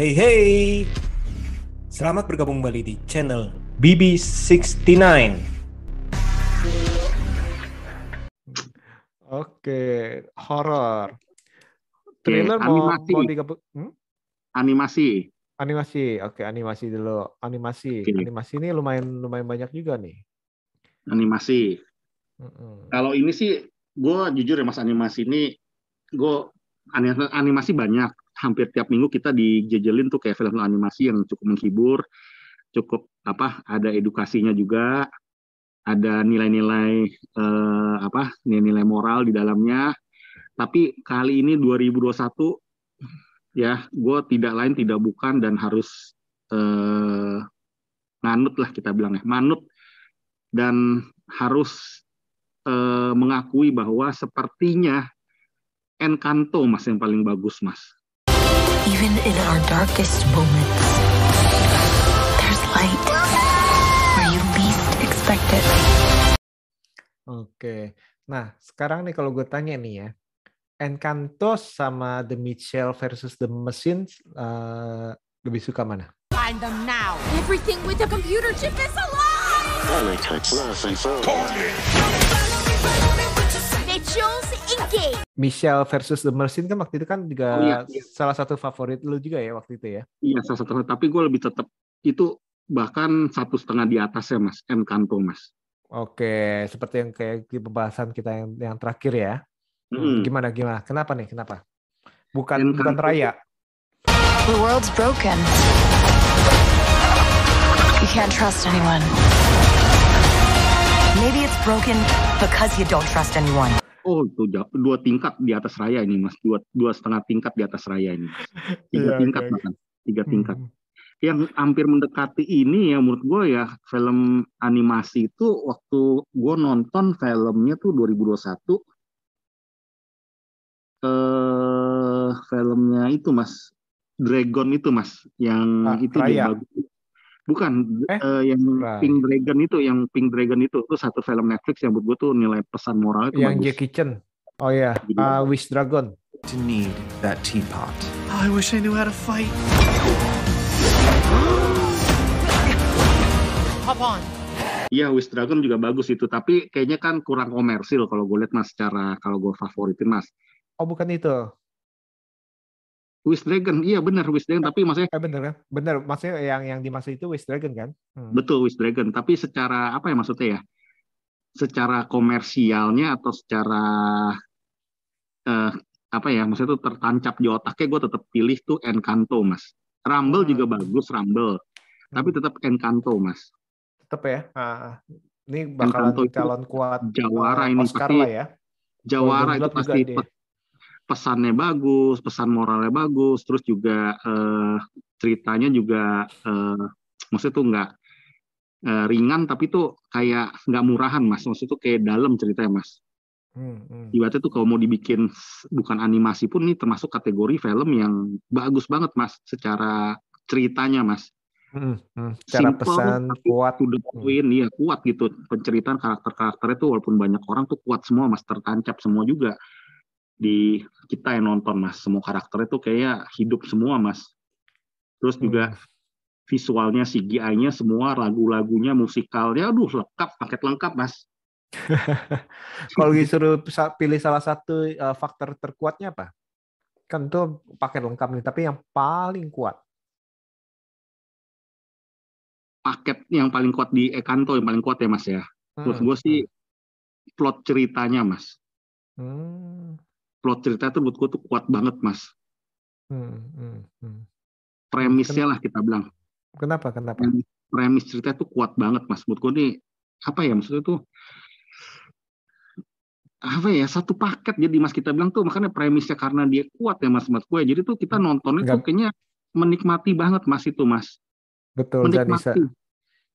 Hey, hey. Selamat bergabung kembali di channel BB69. Oke, horor. Trailer mau animasi. mau digabung hmm? Animasi. animasi. Oke, animasi dulu. Animasi. Oke. Animasi ini lumayan lumayan banyak juga nih. Animasi. Kalau ini sih, gue jujur ya mas animasi ini, gue animasi banyak. Hampir tiap minggu kita dijejelin tuh kayak film animasi yang cukup menghibur, cukup apa, ada edukasinya juga, ada nilai-nilai eh, apa, nilai-nilai moral di dalamnya. Tapi kali ini 2021 ya, gue tidak lain tidak bukan dan harus eh, nganut lah kita bilang ya, manut dan harus eh, mengakui bahwa sepertinya Encanto mas yang paling bagus mas. Even in our darkest moments, there's light where you least expect it. Oke. Nah, sekarang nih kalau gue tanya nih ya. Encanto sama The Mitchell versus The Machine eh, lebih suka mana? Find them now. Everything with a computer chip is alive! Mitchell's Engage! Michelle versus The Machine kan waktu itu kan juga Oh, iya, iya. salah satu favorit lu juga ya waktu itu ya. Iya salah satu. Tapi gue lebih tetap itu bahkan satu setengah di atasnya mas. Encanto mas. Oke, seperti yang kayak di pembahasan kita yang yang terakhir ya. Mm. Gimana gimana? Kenapa nih? Kenapa? Bukan Encanto. bukan Raya. The world's broken. You can't trust anyone. Maybe it's broken because you don't trust anyone. Oh itu jauh- dua tingkat di atas raya ini mas. Dua dua setengah tingkat di atas raya ini. Mas. Tiga Iya, tingkat bahkan. Tiga tingkat. Hmm. Yang hampir mendekati ini ya menurut gue ya film animasi itu waktu gue nonton filmnya tuh 2021 eh filmnya itu mas Dragon itu mas yang Ah, itu Raya. dia bagus bukan Eh, eh, yang Raya. Pink Dragon itu yang Pink Dragon itu itu satu film Netflix yang menurut gue tuh nilai pesan moral itu Yang bagus Jackie Chan. Oh ya, Jadi uh. Wish Dragon. To need that teapot. I wish I knew how to fight. Hop on. Iya, Wish Dragon juga bagus itu, tapi kayaknya kan kurang komersil kalau gue lihat mas secara kalau gue favoritin mas. Oh bukan itu. Wish Dragon, iya benar Wish Dragon, tapi maksudnya Eh bener kan? Bener. Maksudnya yang yang dimaksud itu Wish Dragon kan? Hmm. betul Wish Dragon, tapi secara apa ya maksudnya ya? Secara komersialnya atau secara eh, apa ya? Maksudnya tuh tertancap di otaknya gue tetap pilih tuh Encanto mas. Rumble Hmm. juga bagus Rumble, tapi tetap Encanto mas. Tetep ya. Ah, ini bakalan Encanto itu calon kuat Jawara eh, ini Oscar pasti lah ya. Jawara Golden itu pasti pesannya bagus, pesan moralnya bagus, terus juga eh, ceritanya juga eh, maksudnya tuh nggak eh, ringan tapi tuh kayak nggak murahan mas, maksudnya tuh kayak dalam ceritanya mas. Hmm, hmm. Ibaratnya tuh kalau mau dibikin bukan animasi pun ini termasuk kategori film yang bagus banget mas, secara ceritanya mas. Hmm, hmm. Secara Simple, pesan kuat. to the point, iya kuat gitu penceritaan karakter-karakternya tuh walaupun banyak orang tuh kuat semua mas tertancap semua juga di kita yang nonton mas. Semua karakternya tuh kayak hidup semua mas. Terus juga Hmm. visualnya CGI-nya semua lagu-lagunya musikalnya aduh lengkap paket lengkap mas. Kalau disuruh pilih salah satu eh, faktor terkuatnya apa? Kan itu paket lengkap nih, tapi yang paling kuat. paket yang paling kuat di Ekanto yang paling kuat ya mas ya. Menurut Hmm, gue sih plot ceritanya mas. Hmm, plot cerita tuh menurut gue tuh kuat banget mas hmm, hmm, hmm. premisnya lah kita bilang Kenapa? Kenapa? Premis cerita tuh kuat banget mas. Menurut gue nih apa ya maksudnya tuh apa ya satu paket jadi mas kita bilang tuh makanya premisnya karena dia kuat ya mas mas gue jadi tuh kita nontonnya tuh Nggak- kayaknya menikmati banget mas itu mas Betul dan bisa menikmati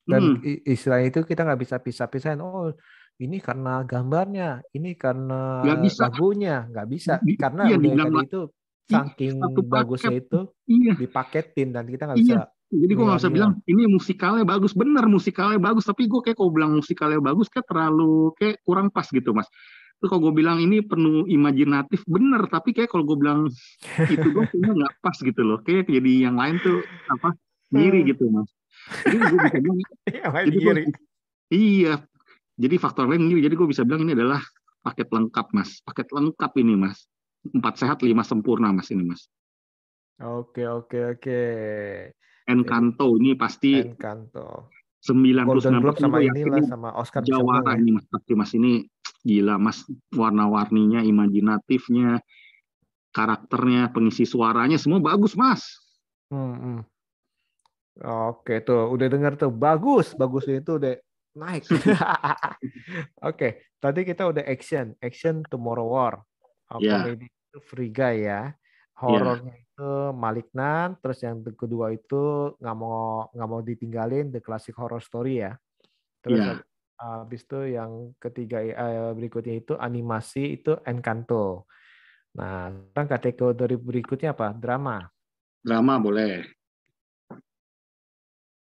dan Hmm. i- istilah itu kita nggak bisa pisah-pisahin. Oh, ini karena gambarnya, ini karena Nggak bisa. lagunya, nggak bisa Di- karena iya, udah tadi itu Ih, saking satu bagusnya paket. itu iya dipaketin dan kita nggak Iya. bisa. jadi gue nggak bisa Milah-milah. bilang ini musikalnya bagus bener musikalnya bagus tapi gue kayak kalau bilang musikalnya bagus kayak terlalu kayak kurang pas gitu mas Terus kalau gue bilang ini penuh imajinatif bener tapi kayak kalau gue bilang itu gue kayaknya nggak pas gitu loh kayak jadi yang lain tuh apa ngiri Hmm. gitu mas jadi gue bisa bilang jadi gua- iya jadi faktor lain ngiri jadi gue bisa bilang ini adalah paket lengkap mas. Paket lengkap ini mas. Empat sehat lima sempurna mas ini mas. Oke, oke, oke. Encanto ini pasti Encanto. 99 Golden Globe sama inilah ini sama Oscar jawara menang ya. ini mas. Pasti mas ini gila mas. Warna-warninya imajinatifnya karakternya pengisi suaranya semua bagus mas. Hmm, hmm. Oke, tuh. Udah dengar tuh. Bagus, bagus itu udah naik. Oke, tadi kita udah action, action Tomorrow War. Komedi itu Free Guy ya. Horornya itu Malignan, terus yang kedua itu nggak mau nggak mau ditinggalin The Classic Horror Story ya. Terus hab- habis itu yang ketiga eh, berikutnya itu animasi itu Encanto. Nah, sekarang kategori berikutnya apa? Drama. drama boleh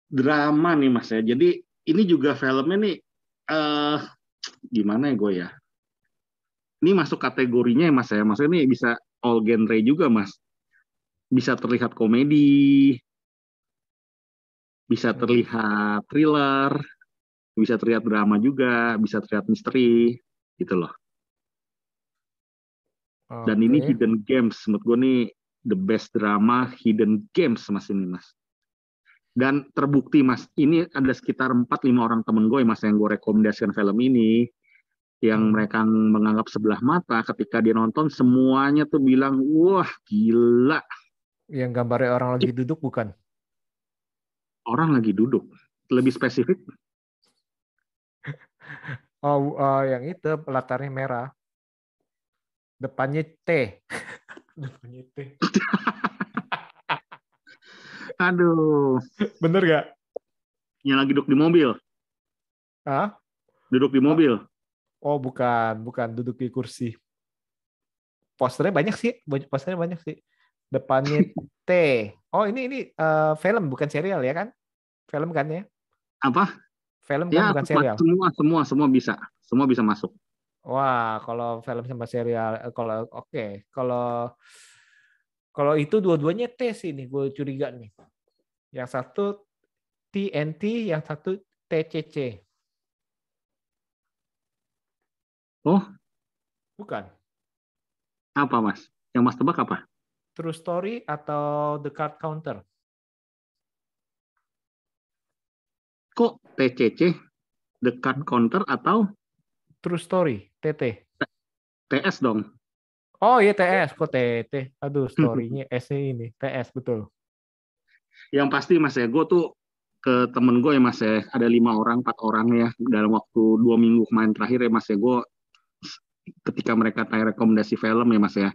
drama nih mas ya jadi ini juga filmnya nih eh gimana ya gue ya? Ini masuk kategorinya ya mas ya. Maksudnya ini bisa all genre juga mas. Bisa terlihat komedi bisa terlihat thriller bisa terlihat drama juga bisa terlihat misteri gitu loh. Dan ini hidden games. Menurut gue nih the best drama hidden games mas ini mas dan terbukti mas ini ada sekitar 4-5 orang temen gue mas yang gue rekomendasikan film ini yang mereka menganggap sebelah mata ketika dia nonton semuanya tuh bilang wah gila Yang gambarnya orang lagi duduk bukan? orang lagi duduk lebih spesifik Oh, eh, yang itu latarnya merah. Depannya T. Depannya T. aduh Bener gak? yang lagi duduk di mobil Hah? duduk di mobil Oh, bukan, bukan duduk di kursi. Posternya banyak sih, posternya banyak sih. Depannya T. Oh, ini ini eh, film bukan serial ya kan? Film kan ya? apa Film kan ya bukan serial. semua semua semua bisa semua bisa masuk Wah, kalau film sama serial, eh, kalau oke, kalau kalau itu dua-duanya T sih nih, gue curiga nih. Yang satu TNT, yang satu TCC. oh Bukan. apa mas yang mas tebak apa True Story atau The Card Counter? kok TCC the card counter atau True Story, TT. TS dong Oh iya TS, kok TT? Aduh, story-nya S ini, TS betul. yang pasti mas ya gue tuh ke temen gue ya mas ya. Ada lima orang empat orang ya dalam waktu dua minggu kemarin terakhir ya mas ya gue ketika mereka tanya rekomendasi film ya mas ya.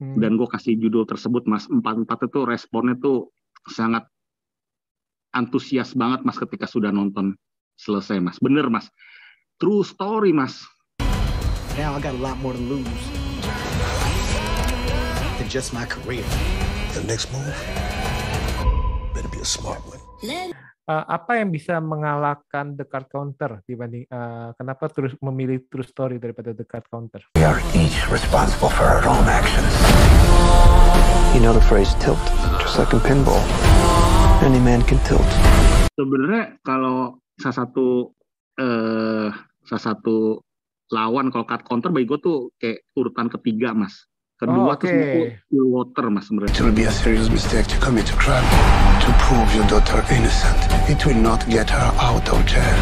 Hmm. dan gue kasih judul tersebut mas. Empat empat itu responnya tuh sangat antusias banget mas ketika sudah nonton. Selesai mas. Bener mas. True story mas. Now I got a lot more to lose just my career. The next move better be a smart one. Eh, apa yang bisa mengalahkan The Card Counter dibanding eh, kenapa terus memilih True Story daripada The Card Counter? We are each responsible for our own actions. You know the phrase tilt, just like in pinball. Any man can tilt. sebenarnya kalau salah satu eh salah satu lawan kalau cut counter bagi gue tuh kayak urutan ketiga mas kedua Oh, semua tuh water mas It sebenarnya will be a serious mistake to commit a crime to prove your daughter innocent. It will not get her out of jail,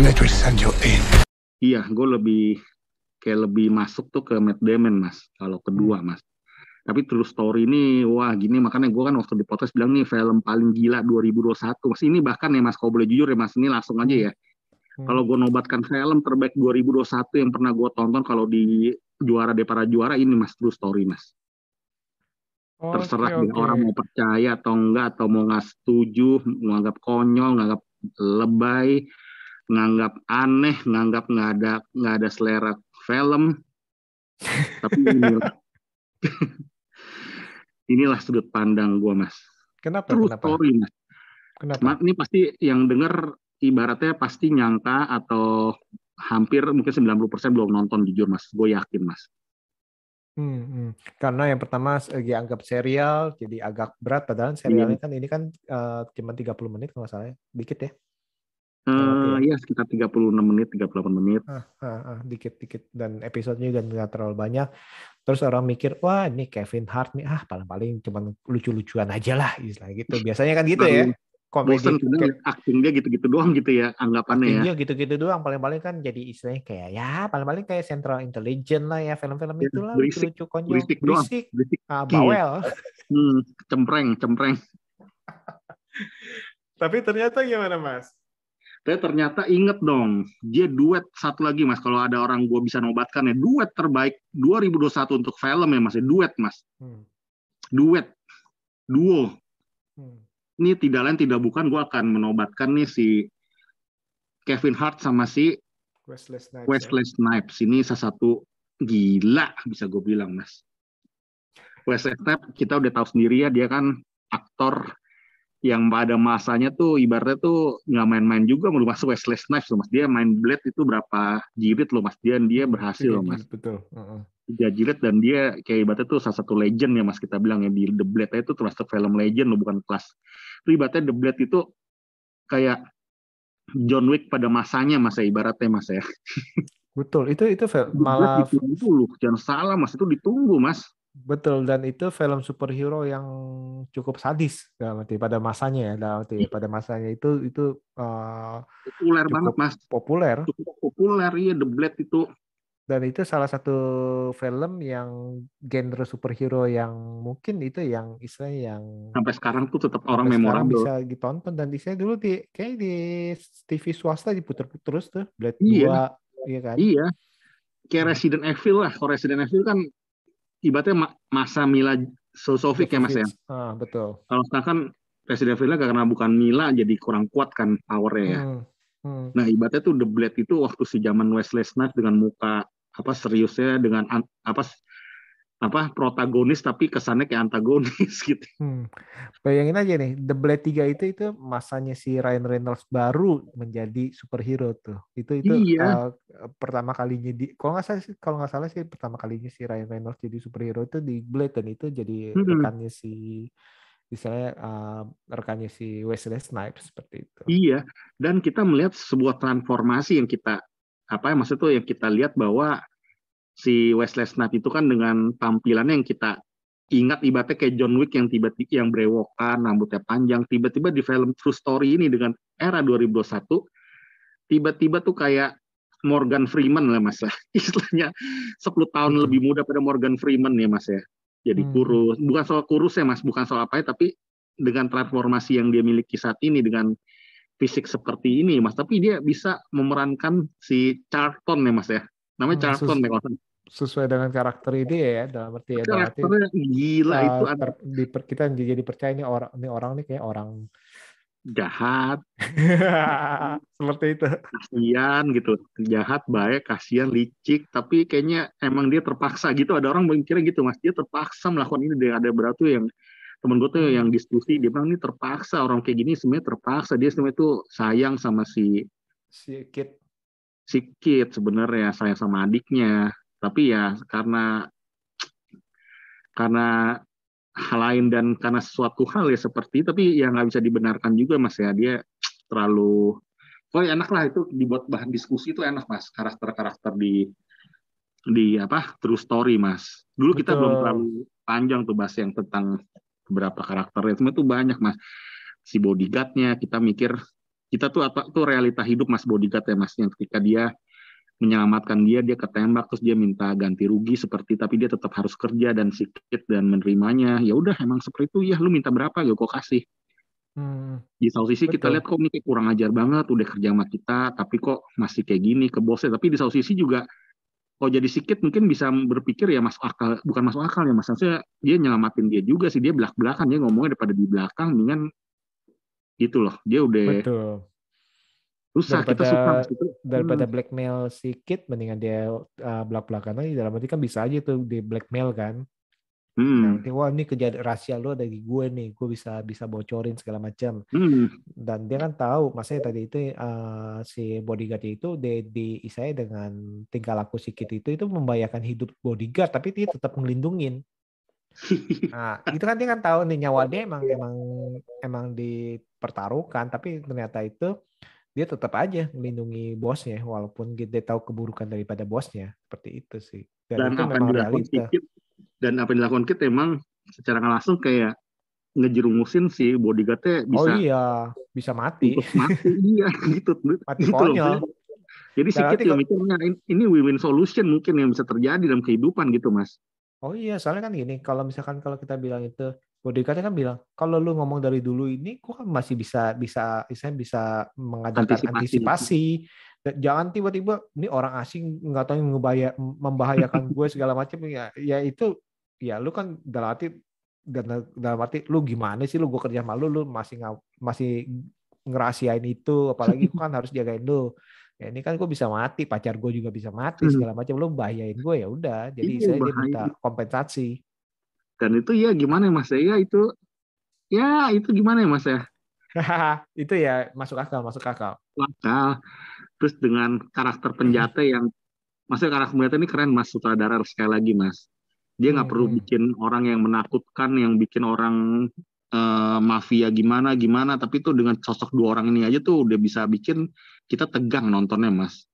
and it will send you in. iya gue lebih kayak lebih masuk tuh ke Matt Damon mas kalau kedua Hmm. mas Tapi true story ini, wah gini makanya gue kan waktu di podcast bilang nih film paling gila 2021. Mas ini bahkan ya Mas, kalau boleh jujur ya Mas, ini langsung aja ya. Hmm. Kalau gue nobatkan film terbaik 2021 yang pernah gue tonton kalau di juara de para juara ini Mas, true story Mas. Terserah Oke, deh oke. orang mau percaya atau enggak, atau mau nggak setuju, menganggap konyol, nganggap lebay, nganggap aneh, nganggap nggak ada nggak ada selera film. Tapi inilah, inilah sudut pandang gue mas. Kenapa? True Kenapa? story mas. Kenapa? Ini pasti yang denger ibaratnya pasti nyangka atau hampir mungkin 90% belum nonton jujur mas. Gue yakin mas. Hmm, hmm. Karena yang pertama segi anggap serial jadi agak berat padahal serialnya Iya. kan ini kan eh, cuma 30 menit kalau nggak salah ya. Dikit ya. Eh ya sekitar 36 menit, 38 menit. Ah, ah, ah, dikit-dikit dan episodenya juga nggak terlalu banyak. Terus orang mikir, wah ini Kevin Hart nih, ah paling-paling cuma lucu-lucuan aja lah, istilah gitu. Biasanya kan gitu ya, komedi. Bosen kayak- acting dia gitu-gitu doang gitu ya anggapannya ya. Iya gitu-gitu doang, paling-paling kan jadi istilahnya kayak ya paling-paling kayak Central Intelligence lah ya, film-film Ya, itulah berisik, lucu-lucu konyol, berisik doang, berisik, berisik. ah, Iya. bawel. Hmm, cempreng, cempreng. Tapi ternyata gimana mas? Tapi ternyata inget dong, dia duet satu lagi mas. Kalau ada orang gue bisa nobatkan ya, duet terbaik 2021 untuk film ya mas. ya. Duet mas, Hmm. duet, duo. Ini tidak lain tidak bukan gue akan menobatkan nih si Kevin Hart sama si Wesley Snipes. Wesley Snipes. Ini salah satu gila bisa gue bilang mas. Wesley Snipes kita udah tahu sendiri ya dia kan aktor yang pada masanya tuh ibaratnya tuh nggak main-main juga mau masuk Wesley Snipes loh mas dia main Blade itu berapa jilid loh mas dia dia berhasil loh mas Betul. Tiga jilid dan dia kayak ibaratnya tuh salah satu legend ya mas kita bilang ya di The Blade itu termasuk film legend loh bukan kelas ibaratnya The Blade itu kayak John Wick pada masanya mas ya ibaratnya mas ya. Betul, itu itu malah ditunggu dulu jangan salah mas itu ditunggu mas. Betul dan itu film superhero yang cukup sadis dalam arti pada masanya ya, dalam arti pada masanya itu itu eh, populer banget mas. populer. Cukup populer iya The Blade itu dan itu salah satu film yang genre superhero yang mungkin itu yang istilahnya yang sampai sekarang tuh tetap orang memorable. bisa ditonton. Dan istilahnya dulu di kayak di TV swasta diputer terus tuh Blade Iya. 2 iya kan? Iya. Kayak Resident Evil lah. Kalau Resident Evil kan ibaratnya ma- masa Mila Sosovic ya mas ya? Ah betul. Kalau sekarang kan Resident Evil karena bukan Mila jadi kurang kuat kan powernya ya? Hmm, hmm. Nah, ibaratnya tuh The Blade itu waktu si zaman Wesley Snipes dengan muka apa seriusnya dengan an- apa apa protagonis tapi kesannya kayak antagonis gitu. Hmm. Bayangin aja nih, The Blade 3 itu itu masanya si Ryan Reynolds baru menjadi superhero tuh. Itu itu Iya. uh, pertama kalinya di kalau nggak salah sih kalau nggak salah sih pertama kalinya si Ryan Reynolds jadi superhero itu di Blade dan itu jadi Mm-mm. rekannya si misalnya uh, rekannya si Wesley Snipes seperti itu. Iya, dan kita melihat sebuah transformasi yang kita apa ya maksud tuh yang kita lihat bahwa si Wesley Snipes itu kan dengan tampilannya yang kita ingat ibaratnya kayak John Wick yang tiba-tiba yang brewokan, rambutnya panjang, tiba-tiba di film True Story ini dengan era 2021 tiba-tiba tuh kayak Morgan Freeman lah mas ya. Istilahnya 10 tahun lebih muda pada Morgan Freeman ya mas ya. Jadi Hmm. kurus, bukan soal kurus ya mas, bukan soal apa ya, tapi dengan transformasi yang dia miliki saat ini dengan fisik seperti ini mas, tapi dia bisa memerankan si Charlton ya mas ya. Namanya Hmm, Charlton sus- ya kalau Sesuai dengan karakter ini ya dalam arti ya dalam arti gila uh, itu ter- di- kita jadi percaya ini orang ini orang nih kayak orang jahat, seperti itu. kasihan gitu, jahat, baik, kasihan, licik, tapi kayaknya emang dia terpaksa gitu. Ada orang mikirnya gitu mas, dia terpaksa melakukan ini. Dia ada beratu yang temen gue tuh yang diskusi, dia bilang ini terpaksa orang kayak gini sebenarnya terpaksa. Dia sebenarnya tuh sayang sama si Si Kid si Kid sebenarnya sayang sama adiknya, tapi ya karena karena hal lain dan karena sesuatu hal ya seperti tapi ya nggak bisa dibenarkan juga mas ya dia terlalu oh enak lah itu dibuat bahan diskusi itu enak mas karakter-karakter di di apa true story mas dulu kita Betul. belum terlalu panjang tuh bahas yang tentang beberapa karakternya. Semua itu banyak mas. Si bodyguardnya kita mikir kita tuh apa tuh realita hidup mas bodyguard ya mas yang ketika dia menyelamatkan dia dia ketembak terus dia minta ganti rugi seperti tapi dia tetap harus kerja dan sikit dan menerimanya. Ya udah emang seperti itu. Ya lu minta berapa? Ya kok kasih. Hmm. di satu sisi kita Betul. lihat kok ini kurang ajar banget udah kerja sama kita tapi kok masih kayak gini ke bosnya. Tapi di satu sisi juga kok jadi sikit mungkin bisa berpikir ya masuk akal bukan masuk akal ya mas maksudnya dia nyelamatin dia juga sih dia belak belakan dia ngomongnya daripada di belakang dengan gitu loh dia udah Betul. kita Daripada- susah gitu. Daripada Hmm. blackmail sedikit, mendingan dia uh, belak-belakan aja. Dalam arti kan bisa aja tuh di blackmail kan. Hmm. Nah, wah ini kejadian rahasia lo dari gue nih, gue bisa bisa bocorin segala macam. Hmm. Dan dia kan tahu, maksudnya tadi itu uh, si bodyguard itu di, di saya dengan tingkah laku sedikit itu itu membahayakan hidup bodyguard, tapi dia tetap ngelindungin. Nah, itu kan dia kan tahu nih nyawa dia emang emang emang dipertaruhkan, tapi ternyata itu dia tetap aja melindungi bosnya walaupun dia tahu keburukan daripada bosnya. Seperti itu sih. Dan, dan itu memang realita. Kit dan apa yang dilakukan Kit emang secara langsung kayak ngejerumusin si bodyguardnya bisa oh iya, bisa mati. mati iya gitu Mati gitu loh. jadi si Kit nanti ya kalau- mikirnya "In- ini win-win solution mungkin yang bisa terjadi dalam kehidupan gitu mas Oh iya, soalnya kan gini, kalau misalkan kalau kita bilang itu bodyguardnya kan bilang, kalau lu ngomong dari dulu ini, gua kan masih bisa bisa saya bisa mengadakan Antisipasi. antisipasi. Dan Jangan tiba-tiba ini orang asing nggak tahu yang membahayakan gue segala macam ya, ya itu ya lu kan dalam arti dan dalam arti lu gimana sih lu? Gue kerja sama lu lu masih nggak masih ngerahasiain itu. Apalagi gue kan harus jagain lu. Ya ini kan gue bisa mati pacar gue juga bisa mati Hmm. segala macam. Lu bahayain gue ya udah. Jadi Iya, saya dia minta kompensasi. Dan itu ya gimana ya mas? Ya itu ya itu gimana ya mas ya? Itu ya masuk akal masuk akal. Wakal. terus dengan karakter penjata yang maksudnya karakter penjata ini keren mas. Sutradara sekali lagi mas dia nggak Hmm, perlu bikin orang yang menakutkan yang bikin orang eh, mafia gimana gimana. Tapi tuh dengan sosok dua orang ini aja tuh udah bisa bikin kita tegang nontonnya mas.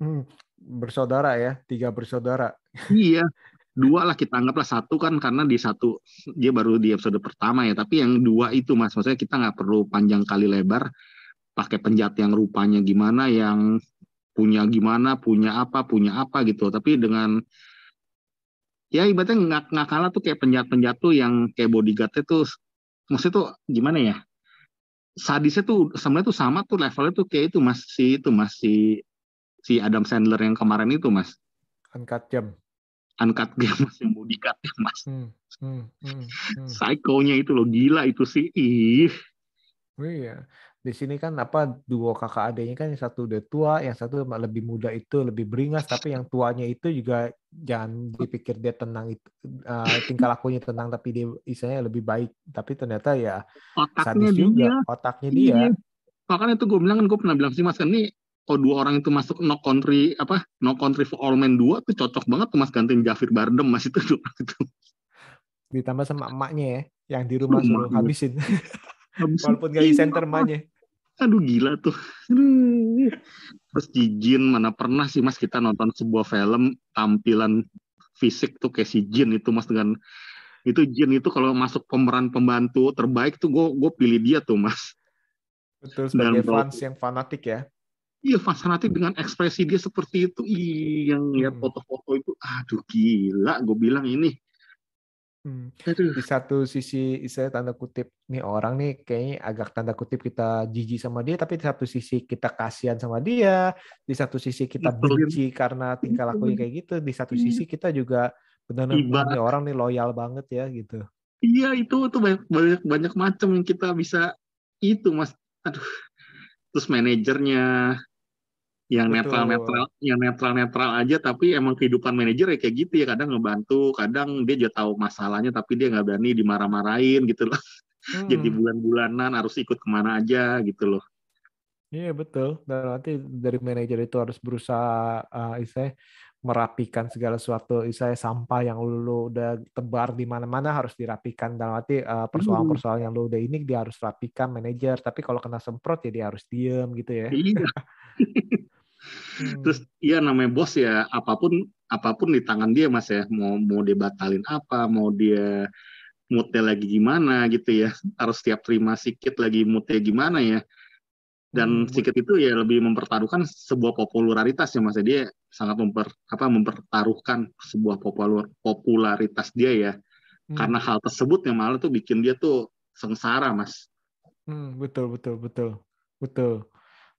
Hmm, bersaudara ya tiga bersaudara. Iya dua lah kita anggaplah satu kan karena di satu dia baru di episode pertama ya. Tapi yang dua itu mas maksudnya kita nggak perlu panjang kali lebar pakai penjahat yang rupanya gimana yang punya gimana punya apa punya apa gitu. Tapi dengan ya ibaratnya nggak nggak kalah tuh kayak penjahat penjahat tuh yang kayak bodyguardnya tuh maksudnya tuh gimana ya? Sadisnya tuh sebenarnya tuh sama tuh levelnya tuh kayak itu mas. Si itu mas si si Adam Sandler yang kemarin itu mas. Angkat jam uncut game mas yang bodyguard ya mas. Hmm, hmm, hmm, hmm. psycho-nya itu loh gila itu sih. Ih. Oh iya di sini kan apa dua kakak adiknya kan yang satu udah tua yang satu lebih muda itu lebih beringas tapi yang tuanya itu juga jangan dipikir dia tenang itu eh, tingkah lakunya tenang tapi dia istilahnya lebih baik. Tapi ternyata ya otaknya sadis juga dia otaknya dia. Iya. makanya tuh gue bilang kan gue pernah bilang sih mas kan ini kalau dua orang itu masuk no country apa no country for all men 2 tuh cocok banget tuh mas gantiin Jafir Bardem mas itu tuh itu ditambah sama emaknya ya yang di rumah suruh habisin. Habis walaupun gak itu, center emaknya aduh gila tuh Aduh. terus si Jin mana pernah sih mas kita nonton sebuah film tampilan fisik tuh kayak si Jin itu mas dengan itu Jin itu kalau masuk pemeran pembantu terbaik tuh gue gue pilih dia tuh mas betul sebagai Dan fans yang fanatik ya Iya fascinatif dengan ekspresi dia seperti itu. Ih, yang lihat Hmm. foto-foto itu, aduh gila, gue bilang ini. Hmm. Aduh. di satu sisi saya tanda kutip nih orang nih kayaknya agak tanda kutip kita jijik sama dia tapi di satu sisi kita kasihan sama dia di satu sisi kita benci karena tingkah lakunya kayak gitu di satu sisi kita juga benar-benar Iba. "Wah, nih orang nih loyal banget ya gitu Iya itu tuh banyak banyak banyak macam yang kita bisa itu mas. Aduh. Terus manajernya yang netral netral, yang netral netral aja, tapi emang kehidupan manajer ya kayak gitu ya. Kadang ngebantu, kadang dia juga tahu masalahnya, tapi dia nggak berani dimarah-marahin gitu loh. Jadi Hmm, bulan-bulanan harus ikut ke mana aja gitu loh. iya betul dan nanti dari manajer itu harus berusaha uh, istilahnya merapikan segala sesuatu istilahnya sampah yang lu, lu udah tebar di mana-mana harus dirapikan dalam arti uh, persoalan-persoalan yang lu udah ini dia harus rapikan manajer tapi kalau kena semprot ya dia harus diem gitu ya Iya. Hmm. Terus iya namanya bos ya apa pun apa pun di tangan dia mas ya. Mau mau dia batalin apa mau dia moodnya lagi gimana gitu ya. Harus tiap terima sikit lagi moodnya gimana ya. Dan Hmm, Sikit itu ya lebih mempertaruhkan sebuah popularitas ya mas dia sangat memper apa mempertaruhkan sebuah popular popularitas dia ya. Hmm. karena hal tersebut yang malah tuh bikin dia tuh sengsara mas. Hmm, betul betul betul. Betul.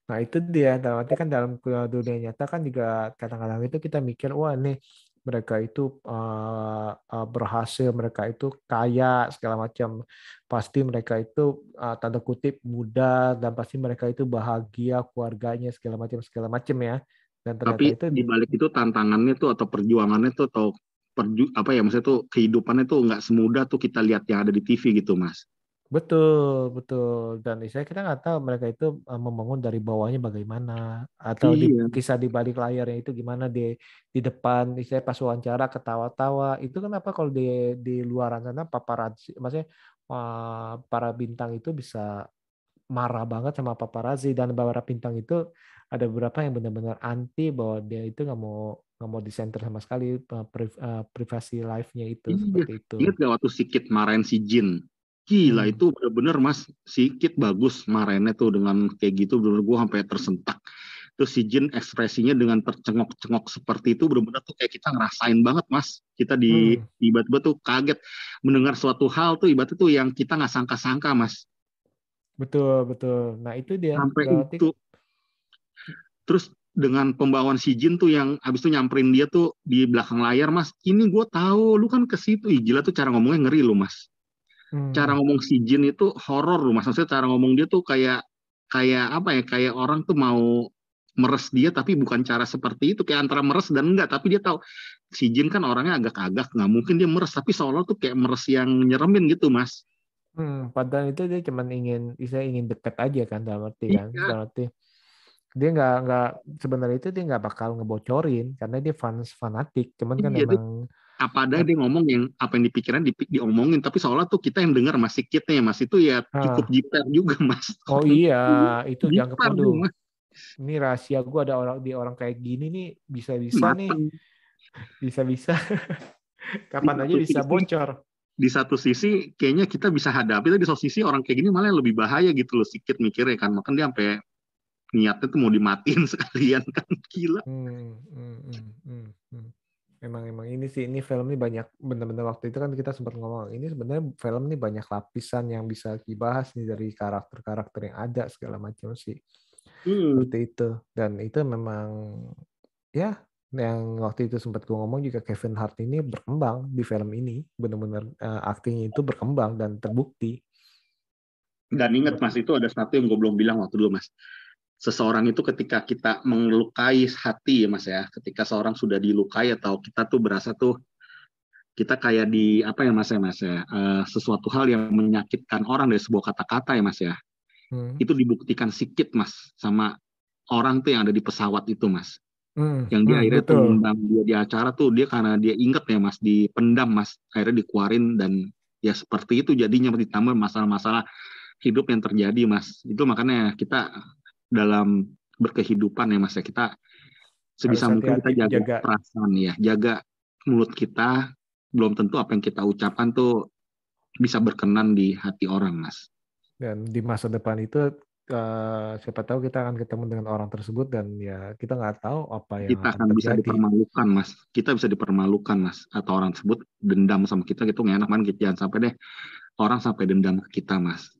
Nah itu dia. Dalam arti kan dalam dunia nyata kan juga kadang-kadang itu kita mikir wah nih mereka itu uh, uh, berhasil, mereka itu kaya segala macam. Pasti mereka itu uh, tanda kutip muda dan pasti mereka itu bahagia keluarganya segala macam segala macam ya. Dan tapi itu di balik itu tantangannya tuh atau perjuangannya tuh atau perju apa ya maksudnya tuh kehidupannya tuh nggak semudah tuh kita lihat yang ada di TV gitu mas Betul, betul. Dan saya kita nggak tahu mereka itu membangun dari bawahnya bagaimana atau di Iya. kisah di balik layarnya itu gimana di di depan saya pas wawancara ketawa-tawa itu kenapa kalau di di luar sana paparazzi maksudnya para bintang itu bisa marah banget sama paparazzi dan beberapa bintang itu ada beberapa yang benar-benar anti bahwa dia itu nggak mau nggak mau disenter sama sekali priv- privasi life-nya itu Iya. seperti itu. Ingat gak waktu Sikit marahin si Jin? Gila Hmm. itu bener-bener mas Sikit bagus marahinnya tuh dengan kayak gitu bener gue sampai tersentak. Terus si Jin ekspresinya dengan tercengok-cengok seperti itu bener-bener tuh kayak kita ngerasain banget mas. Kita di Hmm. tiba-tiba tuh kaget mendengar suatu hal tuh ibaratnya tuh yang kita nggak sangka-sangka mas. Betul, betul. Nah, itu dia. Sampai Berarti itu. Terus dengan pembawaan si Jin tuh yang abis itu nyamperin dia tuh di belakang layar mas. Ini gue tahu lu kan ke situ. Ih, gila tuh cara ngomongnya ngeri lu mas. Hmm. cara ngomong si Jin itu horor loh mas maksudnya cara ngomong dia tuh kayak kayak apa ya kayak orang tuh mau meres dia tapi bukan cara seperti itu kayak antara meres dan enggak tapi dia tahu si Jin kan orangnya agak-agak nggak mungkin dia meres tapi seolah tuh kayak meres yang nyeremin gitu mas Hmm, padahal itu dia cuma ingin, saya ingin dekat aja kan dalam arti kan, Iya. dalam arti dia nggak nggak sebenarnya itu dia nggak bakal ngebocorin karena dia fans fanatik, cuman kan Iya, dia- emang apa ada dia ngomong yang apa yang dipikiran di, diomongin. Tapi seolah tuh kita yang dengar mas sikitnya ya mas. Itu ya cukup jiper juga mas. Oh iya itu tuh, Mas. ini rahasia gua ada orang di orang kayak gini nih bisa-bisa nih. Mateng. bisa-bisa. Kapan aja bisa bocor. di satu sisi kayaknya kita bisa hadapi tapi di satu sisi orang kayak gini malah yang lebih bahaya gitu loh sikit mikirnya kan. Makanya dia sampai niatnya tuh mau dimatiin sekalian kan. Gila. Hmm, hmm, hmm, hmm, hmm. Emang emang ini sih ini film ini banyak bener-bener waktu itu kan kita sempat ngomong ini sebenarnya film ini banyak lapisan yang bisa dibahas nih dari karakter-karakter yang ada segala macam sih. Hmm. seperti itu. Dan itu memang ya yang waktu itu sempat gue ngomong juga Kevin Hart ini berkembang di film ini. Benar-benar eh, aktingnya itu berkembang dan terbukti. Dan ingat mas itu ada satu yang gue belum bilang waktu dulu mas seseorang itu ketika kita melukai hati ya mas ya. Ketika seorang sudah dilukai atau kita tuh berasa tuh kita kayak di apa ya mas ya mas ya eh, sesuatu hal yang menyakitkan orang dari sebuah kata-kata ya mas ya. Hmm. itu dibuktikan sikit mas sama orang tuh yang ada di pesawat itu mas. Hmm, yang dia hmm, akhirnya tuh betul. mengundang dia di acara tuh dia karena dia inget ya mas dipendam mas akhirnya dikeluarin dan ya seperti itu jadinya ditambah masalah-masalah hidup yang terjadi mas. Itu makanya kita dalam berkehidupan ya mas ya. Kita sebisa Harus mungkin kita jaga, jaga. perasaan ya jaga mulut kita. Belum tentu apa yang kita ucapkan tuh bisa berkenan di hati orang mas. Dan di masa depan itu eh, siapa tahu kita akan ketemu dengan orang tersebut dan ya kita nggak tahu apa yang kita akan bisa terjadi. dipermalukan mas. Kita bisa dipermalukan mas. Atau orang tersebut dendam sama kita gitu nggak enak man kita jangan sampai deh orang sampai dendam ke kita mas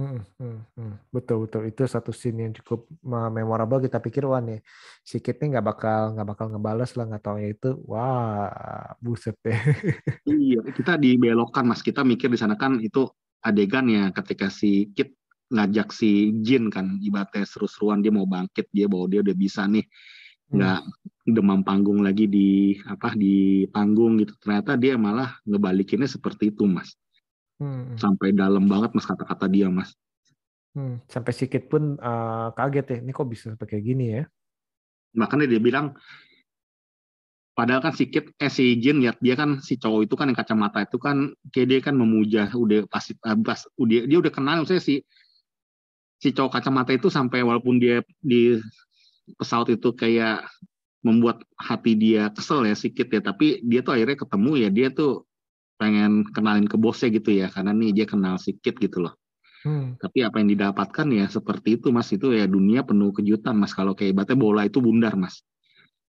Hmm, hmm, hmm. Betul betul. Itu satu scene yang cukup memorable. Kita pikir wah nih si Kit nih nggak bakal nggak bakal ngebales lah nggak taunya itu. Wah buset deh. Iya kita dibelokkan mas. Kita mikir di sana kan itu adegan ya ketika si Kit ngajak si Jin kan ibaratnya seru-seruan dia mau bangkit dia bahwa dia udah bisa nih nggak demam panggung lagi di apa di panggung gitu. Ternyata dia malah ngebalikinnya seperti itu mas Hmm, hmm. sampai dalam banget mas kata-kata dia mas Hmm, sampai si Kit pun uh, kaget ya ini kok bisa sampai kayak gini ya makanya dia bilang padahal kan si Kit eh si Jin lihat dia kan si cowok itu kan yang kacamata itu kan kayak dia kan memuja udah pasti eh, pas udah dia udah kenal saya si si cowok kacamata itu sampai walaupun dia di pesawat itu kayak membuat hati dia kesel ya si Kit ya tapi dia tuh akhirnya ketemu ya dia tuh pengen kenalin ke bosnya gitu ya karena nih dia kenal si Kit gitu loh Hmm. Tapi apa yang didapatkan ya seperti itu mas itu ya dunia penuh kejutan mas kalau kayak ibaratnya bola itu bundar mas.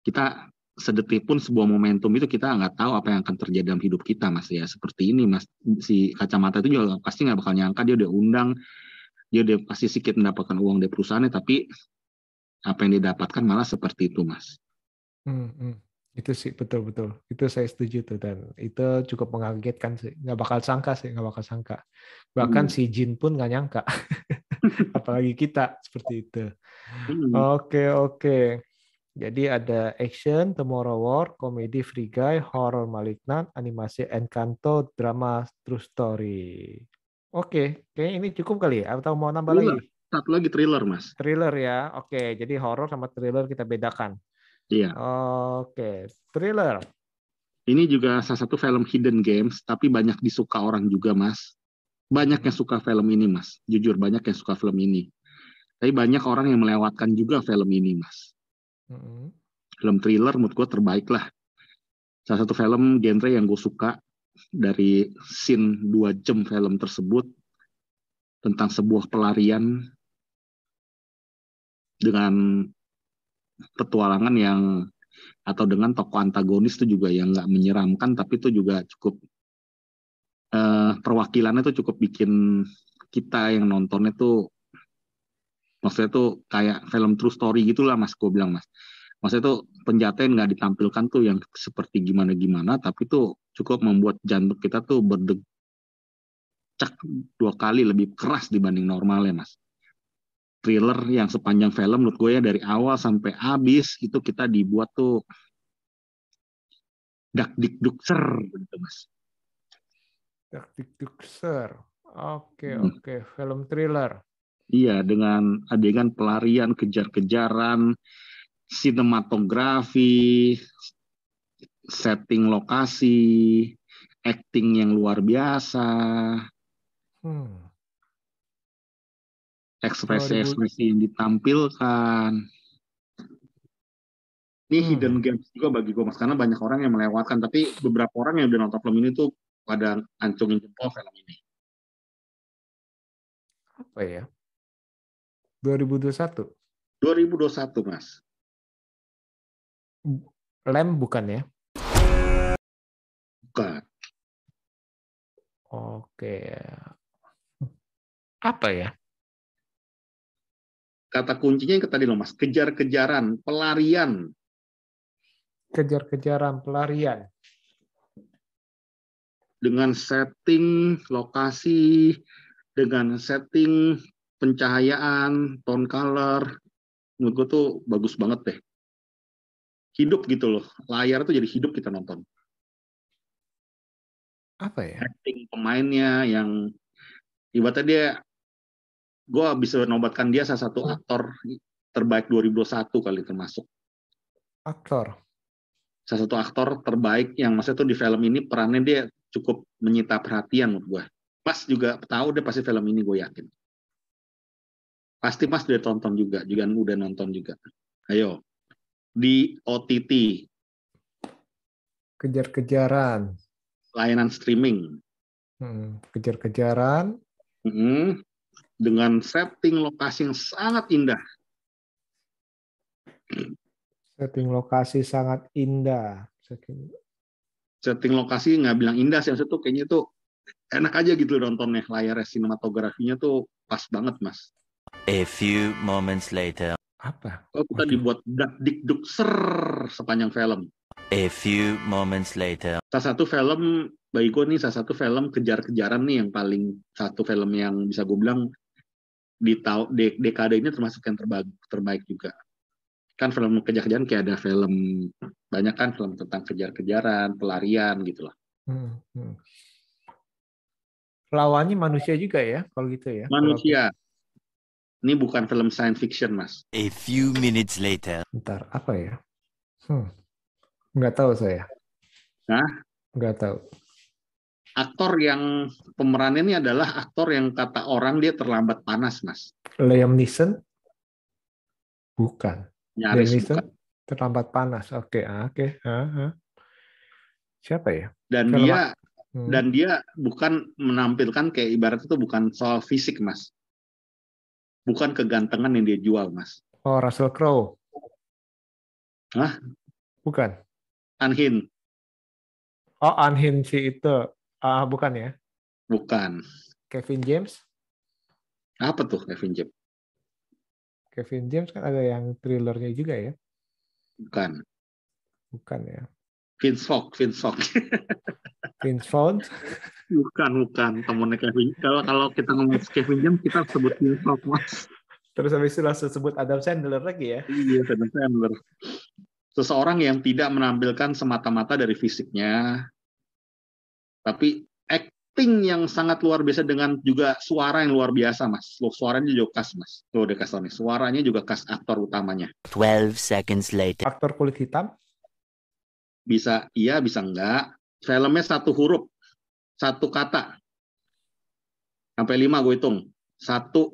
Kita sedetik pun sebuah momentum itu kita nggak tahu apa yang akan terjadi dalam hidup kita mas ya seperti ini mas si kacamata itu juga pasti nggak bakal nyangka dia udah undang dia udah pasti sedikit mendapatkan uang dari perusahaannya tapi apa yang didapatkan malah seperti itu mas. Hmm, hmm. Itu sih betul-betul. Itu saya setuju tuh dan itu cukup mengagetkan sih. Nggak bakal sangka sih, nggak bakal sangka. Bahkan Hmm. si Jin pun nggak nyangka. Apalagi kita seperti itu. Hmm. Oke, oke. Jadi ada action, Tomorrow War, komedi Free Guy, horror Malignant, animasi Encanto, drama True Story. Oke, kayaknya ini cukup kali ya? Atau mau nambah Thriller. lagi? Satu lagi thriller mas. Thriller ya. Oke, jadi horror sama thriller kita bedakan. Iya. Oke, thriller. Ini juga salah satu film hidden games, tapi banyak disuka orang juga, Mas. Banyak yang suka film ini, Mas. Jujur, banyak yang suka film ini. Tapi banyak orang yang melewatkan juga film ini, Mas. Mm-mm. Film thriller menurut gue terbaik lah. Salah satu film genre yang gue suka dari scene dua jam film tersebut tentang sebuah pelarian dengan petualangan yang atau dengan tokoh antagonis itu juga yang nggak menyeramkan tapi itu juga cukup eh, perwakilannya itu cukup bikin kita yang nontonnya tuh maksudnya tuh kayak film true story gitulah mas gue bilang mas. Maksudnya tuh penjatahan nggak ditampilkan tuh yang seperti gimana gimana tapi tuh cukup membuat jantung kita tuh berdecak dua kali lebih keras dibanding normalnya mas thriller yang sepanjang film menurut gue ya dari awal sampai habis itu kita dibuat tuh dak dik duk ser gitu mas Taktik Duxer. Oke, Hmm. oke. Film thriller. iya dengan adegan pelarian kejar-kejaran sinematografi setting lokasi acting yang luar biasa Hmm. Ekspresi-ekspresi yang ditampilkan. Ini Hmm. hidden games juga bagi gue mas, karena banyak orang yang melewatkan. Tapi beberapa orang yang udah nonton film ini tuh pada ancungin jempol film ini. Apa ya? 2021. 2021 mas. Lem bukan ya? Bukan. Oke. Apa ya? Kata kuncinya yang tadi loh mas, kejar-kejaran, pelarian. Kejar-kejaran pelarian. Dengan setting lokasi, dengan setting pencahayaan, tone color, menurut gue tuh bagus banget deh. Hidup gitu loh, layar tuh jadi hidup kita nonton. Apa ya? acting pemainnya yang ibaratnya dia gue bisa nobatkan dia salah satu aktor terbaik 2021 kali termasuk. Aktor. salah satu aktor terbaik yang maksudnya tuh di film ini perannya dia cukup menyita perhatian menurut gue Mas juga tahu deh pasti film ini gue yakin. Pasti Mas udah tonton juga juga udah nonton juga. Ayo di OTT Kejar-kejaran. layanan streaming. Hmm, Kejar-kejaran. Mm, dengan setting lokasi yang sangat indah Setting lokasi sangat indah. Setting- setting lokasi nggak bilang indah sih maksudnya tuh kayaknya tuh enak aja gitu nontonnya layarnya sinematografinya tuh pas banget mas A few moments later. Apa? oh kita dibuat dak dik duk ser sepanjang film A few moments later. salah satu film bagi gue nih salah satu film kejar-kejaran nih yang paling satu film yang bisa gue bilang di tahun de- dekade ini termasuk yang terbaik terbaik juga kan film kejar-kejaran kayak ada film banyak kan film tentang kejar-kejaran pelarian gitu lah Hmm, hmm. Lawannya manusia juga ya, kalau gitu ya. manusia ini bukan film science fiction mas A few minutes later. Bentar, apa ya? Hmm. Nggak tahu saya. Hah? Nggak tahu. Aktor yang pemerannya ini adalah aktor yang kata orang dia terlambat panas mas Liam Neeson? Bukan. Liam nyaris Neeson bukan. terlambat panas. Oke, ah, oke. ah, ah. Siapa ya? dan Film dia Hmm. dan dia bukan menampilkan kayak ibarat itu bukan soal fisik mas bukan kegantengan yang dia jual mas Oh, Russell Crowe. Hah? Bukan. Anhin Oh, Anhin si itu. Ah, bukan ya. bukan Kevin James. apa tuh Kevin James Kevin James kan ada yang thrillernya juga ya. bukan Bukan ya. Vince Vaughn Vince Vaughn Vince Vaughn. bukan bukan temennya Kevin kalau kalau kita ngomong Kevin James kita sebut Vince Vaughn mas Terus habis itu langsung sebut Adam Sandler lagi ya. Iya, Adam Sandler. Seseorang yang tidak menampilkan semata-mata dari fisiknya, tapi acting yang sangat luar biasa dengan juga suara yang luar biasa, mas. Loh, suaranya juga khas, mas. Tuh, udah kasih. Suaranya juga khas aktor utamanya. 12 seconds later. Aktor kulit hitam. Bisa iya, bisa enggak. Filmnya satu huruf, satu kata. Sampai lima gue hitung. Satu,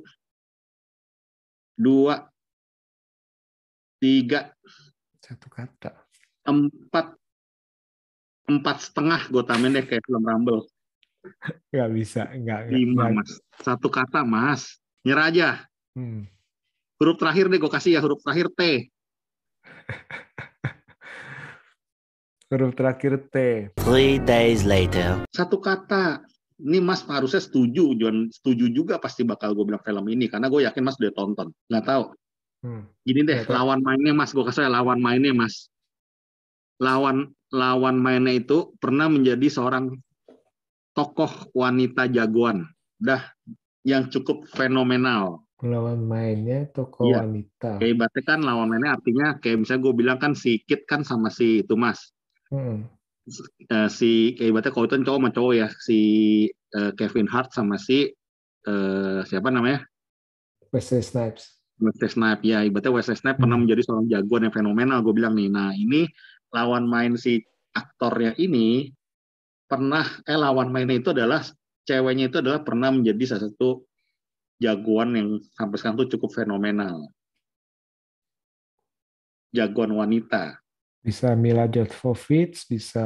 dua, tiga, Satu kata. empat empat setengah gue tambahin deh kayak film Rumble Nggak bisa. Nggak- lima mas satu kata mas nyerah aja Hmm. huruf terakhir deh gue kasih ya huruf terakhir T Huruf terakhir T. Three days later. satu kata ini mas harusnya setuju John setuju juga pasti bakal gue bilang film ini karena gue yakin mas udah tonton nggak tahu Hmm. gini deh tahu. lawan mainnya mas gue kasih ya, lawan mainnya mas lawan lawan mainnya itu pernah menjadi seorang tokoh wanita jagoan dah yang cukup fenomenal Lawan mainnya toko Iya. wanita. kayak ibaratnya kan lawan mainnya artinya kayak misalnya gue bilang kan si Kit kan sama si itu mas Hmm. Eh, si kayak ibaratnya kalau itu kan cowok sama cowok ya si eh, Kevin Hart sama si eh, siapa namanya Wesley Snipes. Wesley Snipes ya ibaratnya Wesley Snipes pernah Hmm. menjadi seorang jagoan yang fenomenal gue bilang nih nah ini lawan main si aktornya ini pernah eh lawan mainnya itu adalah ceweknya itu adalah pernah menjadi salah satu jagoan yang sampai sekarang tuh cukup fenomenal jagoan wanita Bisa Mila Jovovich, bisa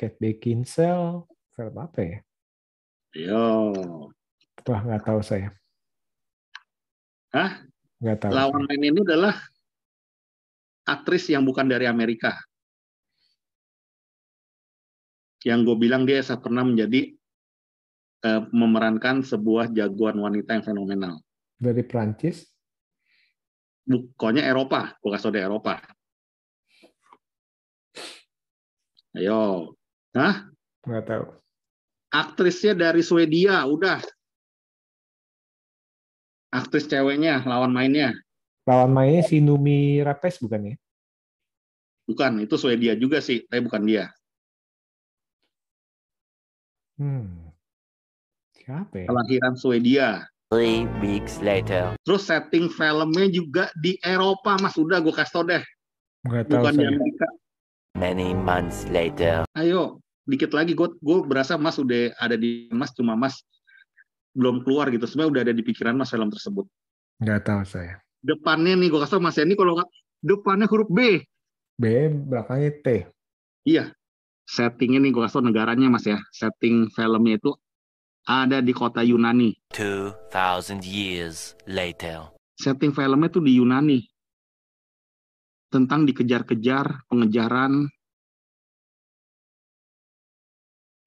Kate Beckinsale. Film apa ya? yo Wah, nggak tahu saya. Hah? Nggak tahu. lawan main ini adalah aktris yang bukan dari Amerika. Yang gue bilang dia pernah menjadi eh, memerankan sebuah jagoan wanita yang fenomenal. Dari Prancis. Pokoknya Eropa, gue kasih Eropa. Ayo, Hah? Nggak tahu. Aktrisnya dari Swedia, udah. Aktris ceweknya, lawan mainnya. Lawan mainnya si Numi Rapes bukan ya? Bukan, itu Swedia juga sih, tapi bukan dia. Hmm. Siapa ya? Kelahiran Swedia. Three weeks later. Terus setting filmnya juga di Eropa, Mas. Udah gue kasih tau deh. Tahu Bukan di saya. Amerika. Many months later. Ayo, dikit lagi. Gue gue berasa Mas udah ada di Mas, cuma Mas belum keluar gitu. Sebenarnya udah ada di pikiran Mas film tersebut. Nggak tahu saya. Depannya nih, gue kasih tau Mas ini kalau depannya huruf B. B belakangnya T. Iya. Settingnya nih, gue kasih tau negaranya Mas ya. Setting filmnya itu ada di kota Yunani. 2,000 years later. Setting filmnya tuh di Yunani. Tentang dikejar-kejar, pengejaran,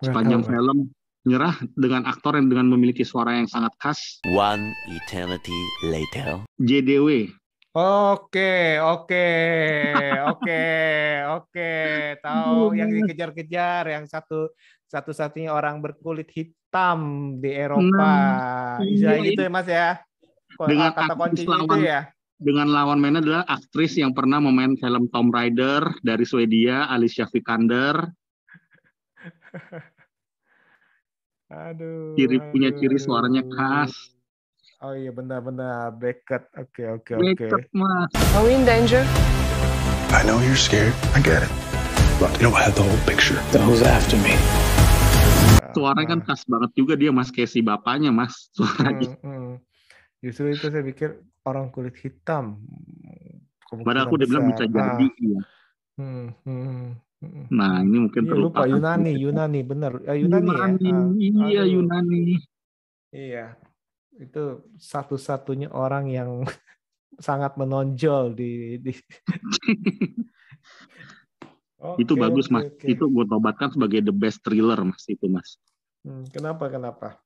sepanjang film nyerah dengan aktor yang dengan memiliki suara yang sangat khas One eternity later. JDW Oke, oke, oke, oke. Tahu yang dikejar-kejar, yang satu satu-satunya orang berkulit hitam di Eropa. Nah, Istilah iya, gitu ya, Mas ya. Dengan kata kuncinya itu ya. dengan lawan mainnya adalah aktris yang pernah memain film Tomb Raider dari Swedia Alicia Vikander Aduh. ciri punya ciri suaranya khas Oh iya benar-benar Beckett. Oke, oke, oke. Mas Are we in danger? I know you're scared. I get it. But you don't have the whole picture. Then who's after me? suaranya kan khas banget juga dia mas kayak si bapaknya mas suaranya Hmm, hmm. Justru itu saya pikir orang kulit hitam. padahal aku udah bilang bisa jadi Ah. iya. Hmm, hmm, Nah, ini mungkin Iya, lupa terlupakan. Yunani, Yunani bener. Eh, Yunani, ya. Yunani, Ah, iya aduh. Yunani. Iya, itu satu-satunya orang yang sangat menonjol di. di... itu Oke, bagus mas. oke. Itu gue tobatkan sebagai the best thriller mas itu mas. Hmm, kenapa kenapa?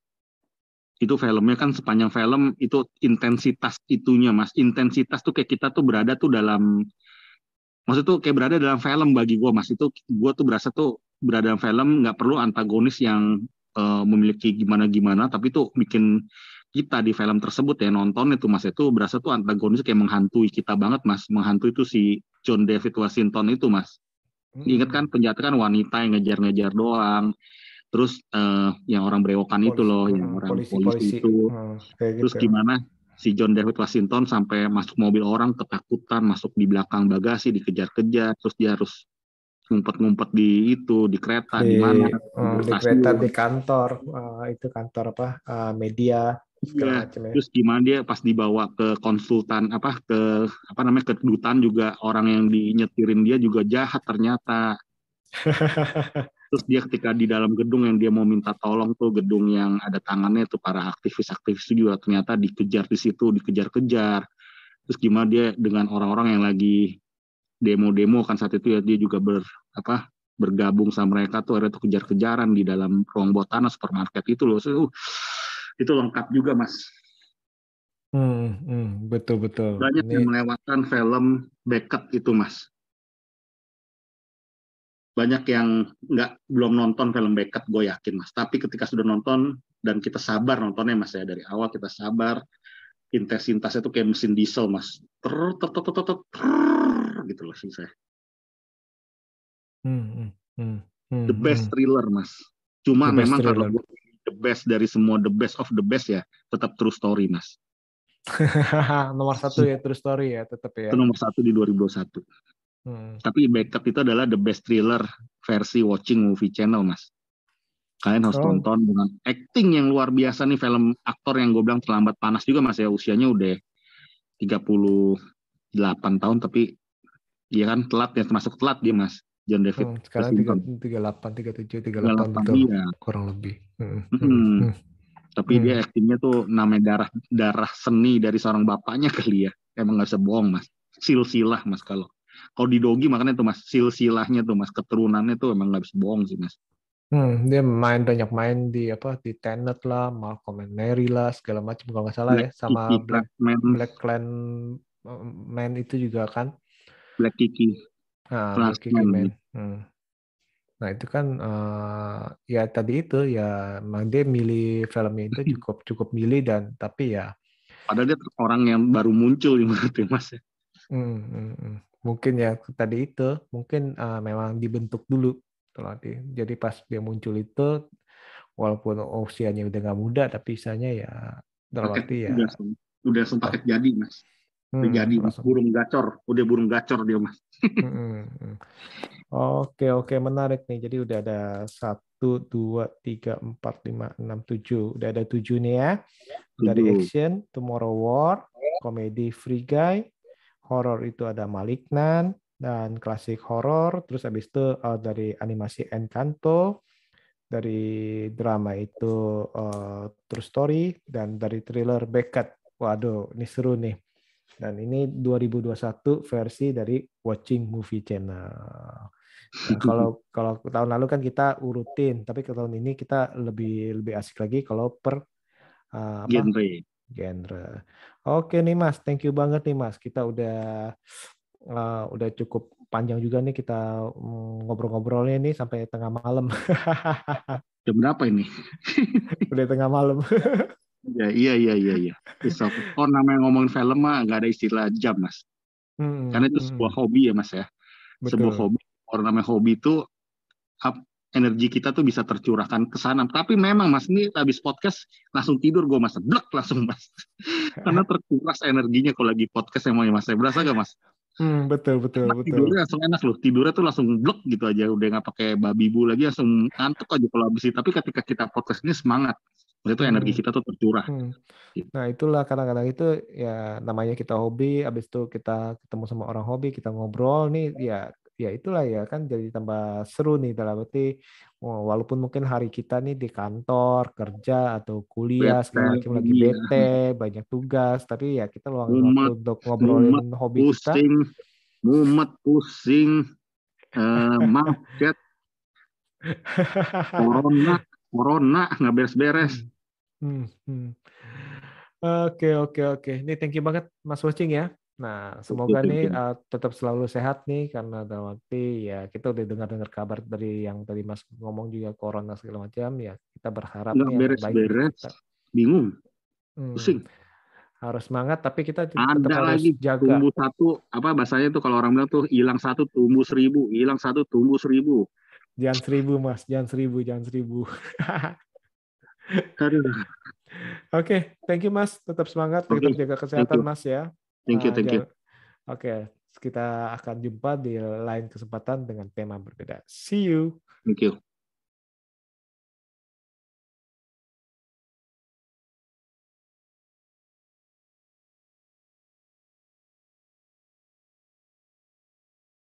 Itu filmnya kan sepanjang film itu intensitas itunya mas. Intensitas tuh kayak kita tuh berada tuh dalam maksud tuh kayak berada dalam film bagi gue mas. Itu gue tuh berasa tuh berada dalam film nggak perlu antagonis yang eh, memiliki gimana gimana tapi tuh bikin kita di film tersebut ya nonton itu mas itu berasa tuh antagonis kayak menghantui kita banget mas menghantui itu si John David Washington itu mas Ingat kan penjahat kan wanita yang ngejar-ngejar doang. Terus eh, yang orang berewokan itu loh, yang orang polisi, polisi-polisi. itu. Hmm, kayak Terus gitu. gimana si John David Washington sampai masuk mobil orang ketakutan, masuk di belakang bagasi dikejar-kejar, terus dia harus ngumpet-ngumpet di itu di kereta di, di, mana? hmm, di kereta di kantor eh, itu kantor apa eh, media segala macam ya. terus gimana dia pas dibawa ke konsultan apa ke apa namanya ke kedutaan juga orang yang dinyetirin dia juga jahat ternyata. Terus dia ketika di dalam gedung yang dia mau minta tolong tuh gedung yang ada tangannya tuh para aktivis-aktivis itu juga ternyata dikejar di situ, dikejar-kejar. Terus gimana dia dengan orang-orang yang lagi demo-demo kan saat itu ya dia juga ber apa bergabung sama mereka tuh ada tuh kejar-kejaran di dalam ruang bawah tanah supermarket itu loh. So, uh, itu lengkap juga mas. Hmm, hmm, betul betul. Banyak Ini yang melewatkan film Beckett itu mas. Banyak yang nggak belum nonton film Beckett, gue yakin mas. Tapi ketika sudah nonton dan kita sabar nontonnya mas ya dari awal kita sabar, intensitasnya itu kayak mesin diesel mas. Ter ter ter ter ter, ter, gitu loh sih saya. hmm, hmm, hmm, hmm, The best hmm. thriller mas. Cuma memang kalau gue the best dari semua the best of the best ya tetap true story mas. nomor satu ya true story ya tetap ya. Itu nomor satu di 2021. Hmm. Tapi Beckett itu adalah the best thriller versi watching movie channel, Mas. Kalian harus Oh. tonton dengan acting yang luar biasa nih film aktor yang gue bilang terlambat panas juga Mas ya usianya udah 38 tahun tapi dia kan telat ya termasuk telat dia Mas. John David Hmm, sekarang tiga delapan tiga tujuh tiga delapan 38 betul iya. kurang lebih. Hmm, hmm, hmm. Tapi dia aktingnya tuh namanya darah darah seni dari seorang bapaknya kali ya. Emang nggak bisa bohong Mas. Silsilah Mas kalau kalau di Dogi makanya tuh Mas silsilahnya tuh Mas keturunannya tuh emang nggak bisa bohong sih Mas. Hmm, dia main banyak main di apa di Tenet lah, Malcolm and Mary lah, segala macam kalau nggak salah ya, Black sama Kiki, Black Man, Black Clan eh, Man itu juga kan. Black Kiki. Nah. Man. Hmm. Nah itu kan eh, ya tadi itu ya emang dia milih filmnya itu cukup cukup milih dan tapi ya Padahal dia orang yang baru muncul di menurut ya, Mas. hmm, hmm, hmm. mungkin ya tadi itu mungkin eh, memang dibentuk dulu nanti. Jadi pas dia muncul itu walaupun usianya udah nggak muda tapi isanya ya arti ya udah, udah jadi, Mas. Hmm, jadi, Mas. langsung. burung gacor. Udah burung gacor dia, Mas. Mm, mm. Oke oke menarik nih. Jadi udah ada satu dua tiga empat lima enam tujuh. Udah ada tujuh nih ya. Dari action Tomorrow War, komedi Free Guy, horror itu ada Malignant dan klasik horror. Terus habis itu eh, dari animasi Encanto, dari drama itu eh, True Story dan dari thriller Beckett. Waduh, ini seru nih. Dan ini 2021 versi dari Watching Movie Channel. Nah, kalau kalau tahun lalu kan kita urutin, tapi ke tahun ini kita lebih lebih asik lagi kalau per uh, apa? Genre. genre. Oke nih Mas, thank you banget nih Mas. Kita udah uh, udah cukup panjang juga nih kita mm, ngobrol-ngobrolnya nih sampai tengah malam. Jam berapa ini? udah tengah malam. Ya, iya, iya, iya, iya. It's okay. Oh, namanya ngomongin film mah nggak ada istilah jam, Mas. Hmm, Karena itu hmm. sebuah hobi ya, Mas ya. Sebuah Betul. hobi. Orang namanya hobi itu up- energi kita tuh bisa tercurahkan ke sana. Tapi memang Mas ini habis podcast langsung tidur gue Mas. Blek langsung Mas. Karena terkuras energinya kalau lagi podcast emangnya Mas. Berasa gak Mas? Hmm, betul betul Enak, betul. tidurnya langsung enak loh. Tidurnya tuh langsung blek gitu aja. Udah nggak pakai babi bu lagi langsung ngantuk aja kalau habis itu. Tapi ketika kita podcast ini semangat. Itu energi Hmm. kita tuh tercurah. Hmm. Nah itulah kadang-kadang itu ya namanya kita hobi, abis itu kita ketemu sama orang hobi, kita ngobrol nih ya ya itulah ya kan jadi tambah seru nih dalam arti walaupun mungkin hari kita nih di kantor kerja atau kuliah segala macam lagi iya. bete banyak tugas tapi ya kita luangin Mumet, waktu untuk ngobrolin mumet, hobi kita pusing, mumet, pusing, eh, macet, corona, corona nggak beres-beres. Hmm, hmm. Oke oke oke. Ini thank you banget Mas Watching ya. Nah semoga nih uh, tetap selalu sehat nih karena dalam arti ya kita udah dengar-dengar kabar dari yang tadi Mas ngomong juga corona segala macam ya kita berharap Nggak beres-beres, bingung, Hmm, pusing. harus semangat tapi kita tetap Ada harus lagi jaga. tumbuh satu, apa bahasanya tuh kalau orang bilang tuh hilang satu tumbuh seribu, hilang satu tumbuh seribu. Jangan seribu Mas, jangan seribu, jangan seribu. Oke, thank you Mas. Tetap semangat, Oke, tetap jaga kesehatan. Mas ya. Thank you, Ah, thank you. Oke, kita akan jumpa di lain kesempatan dengan tema berbeda. See you. Thank you.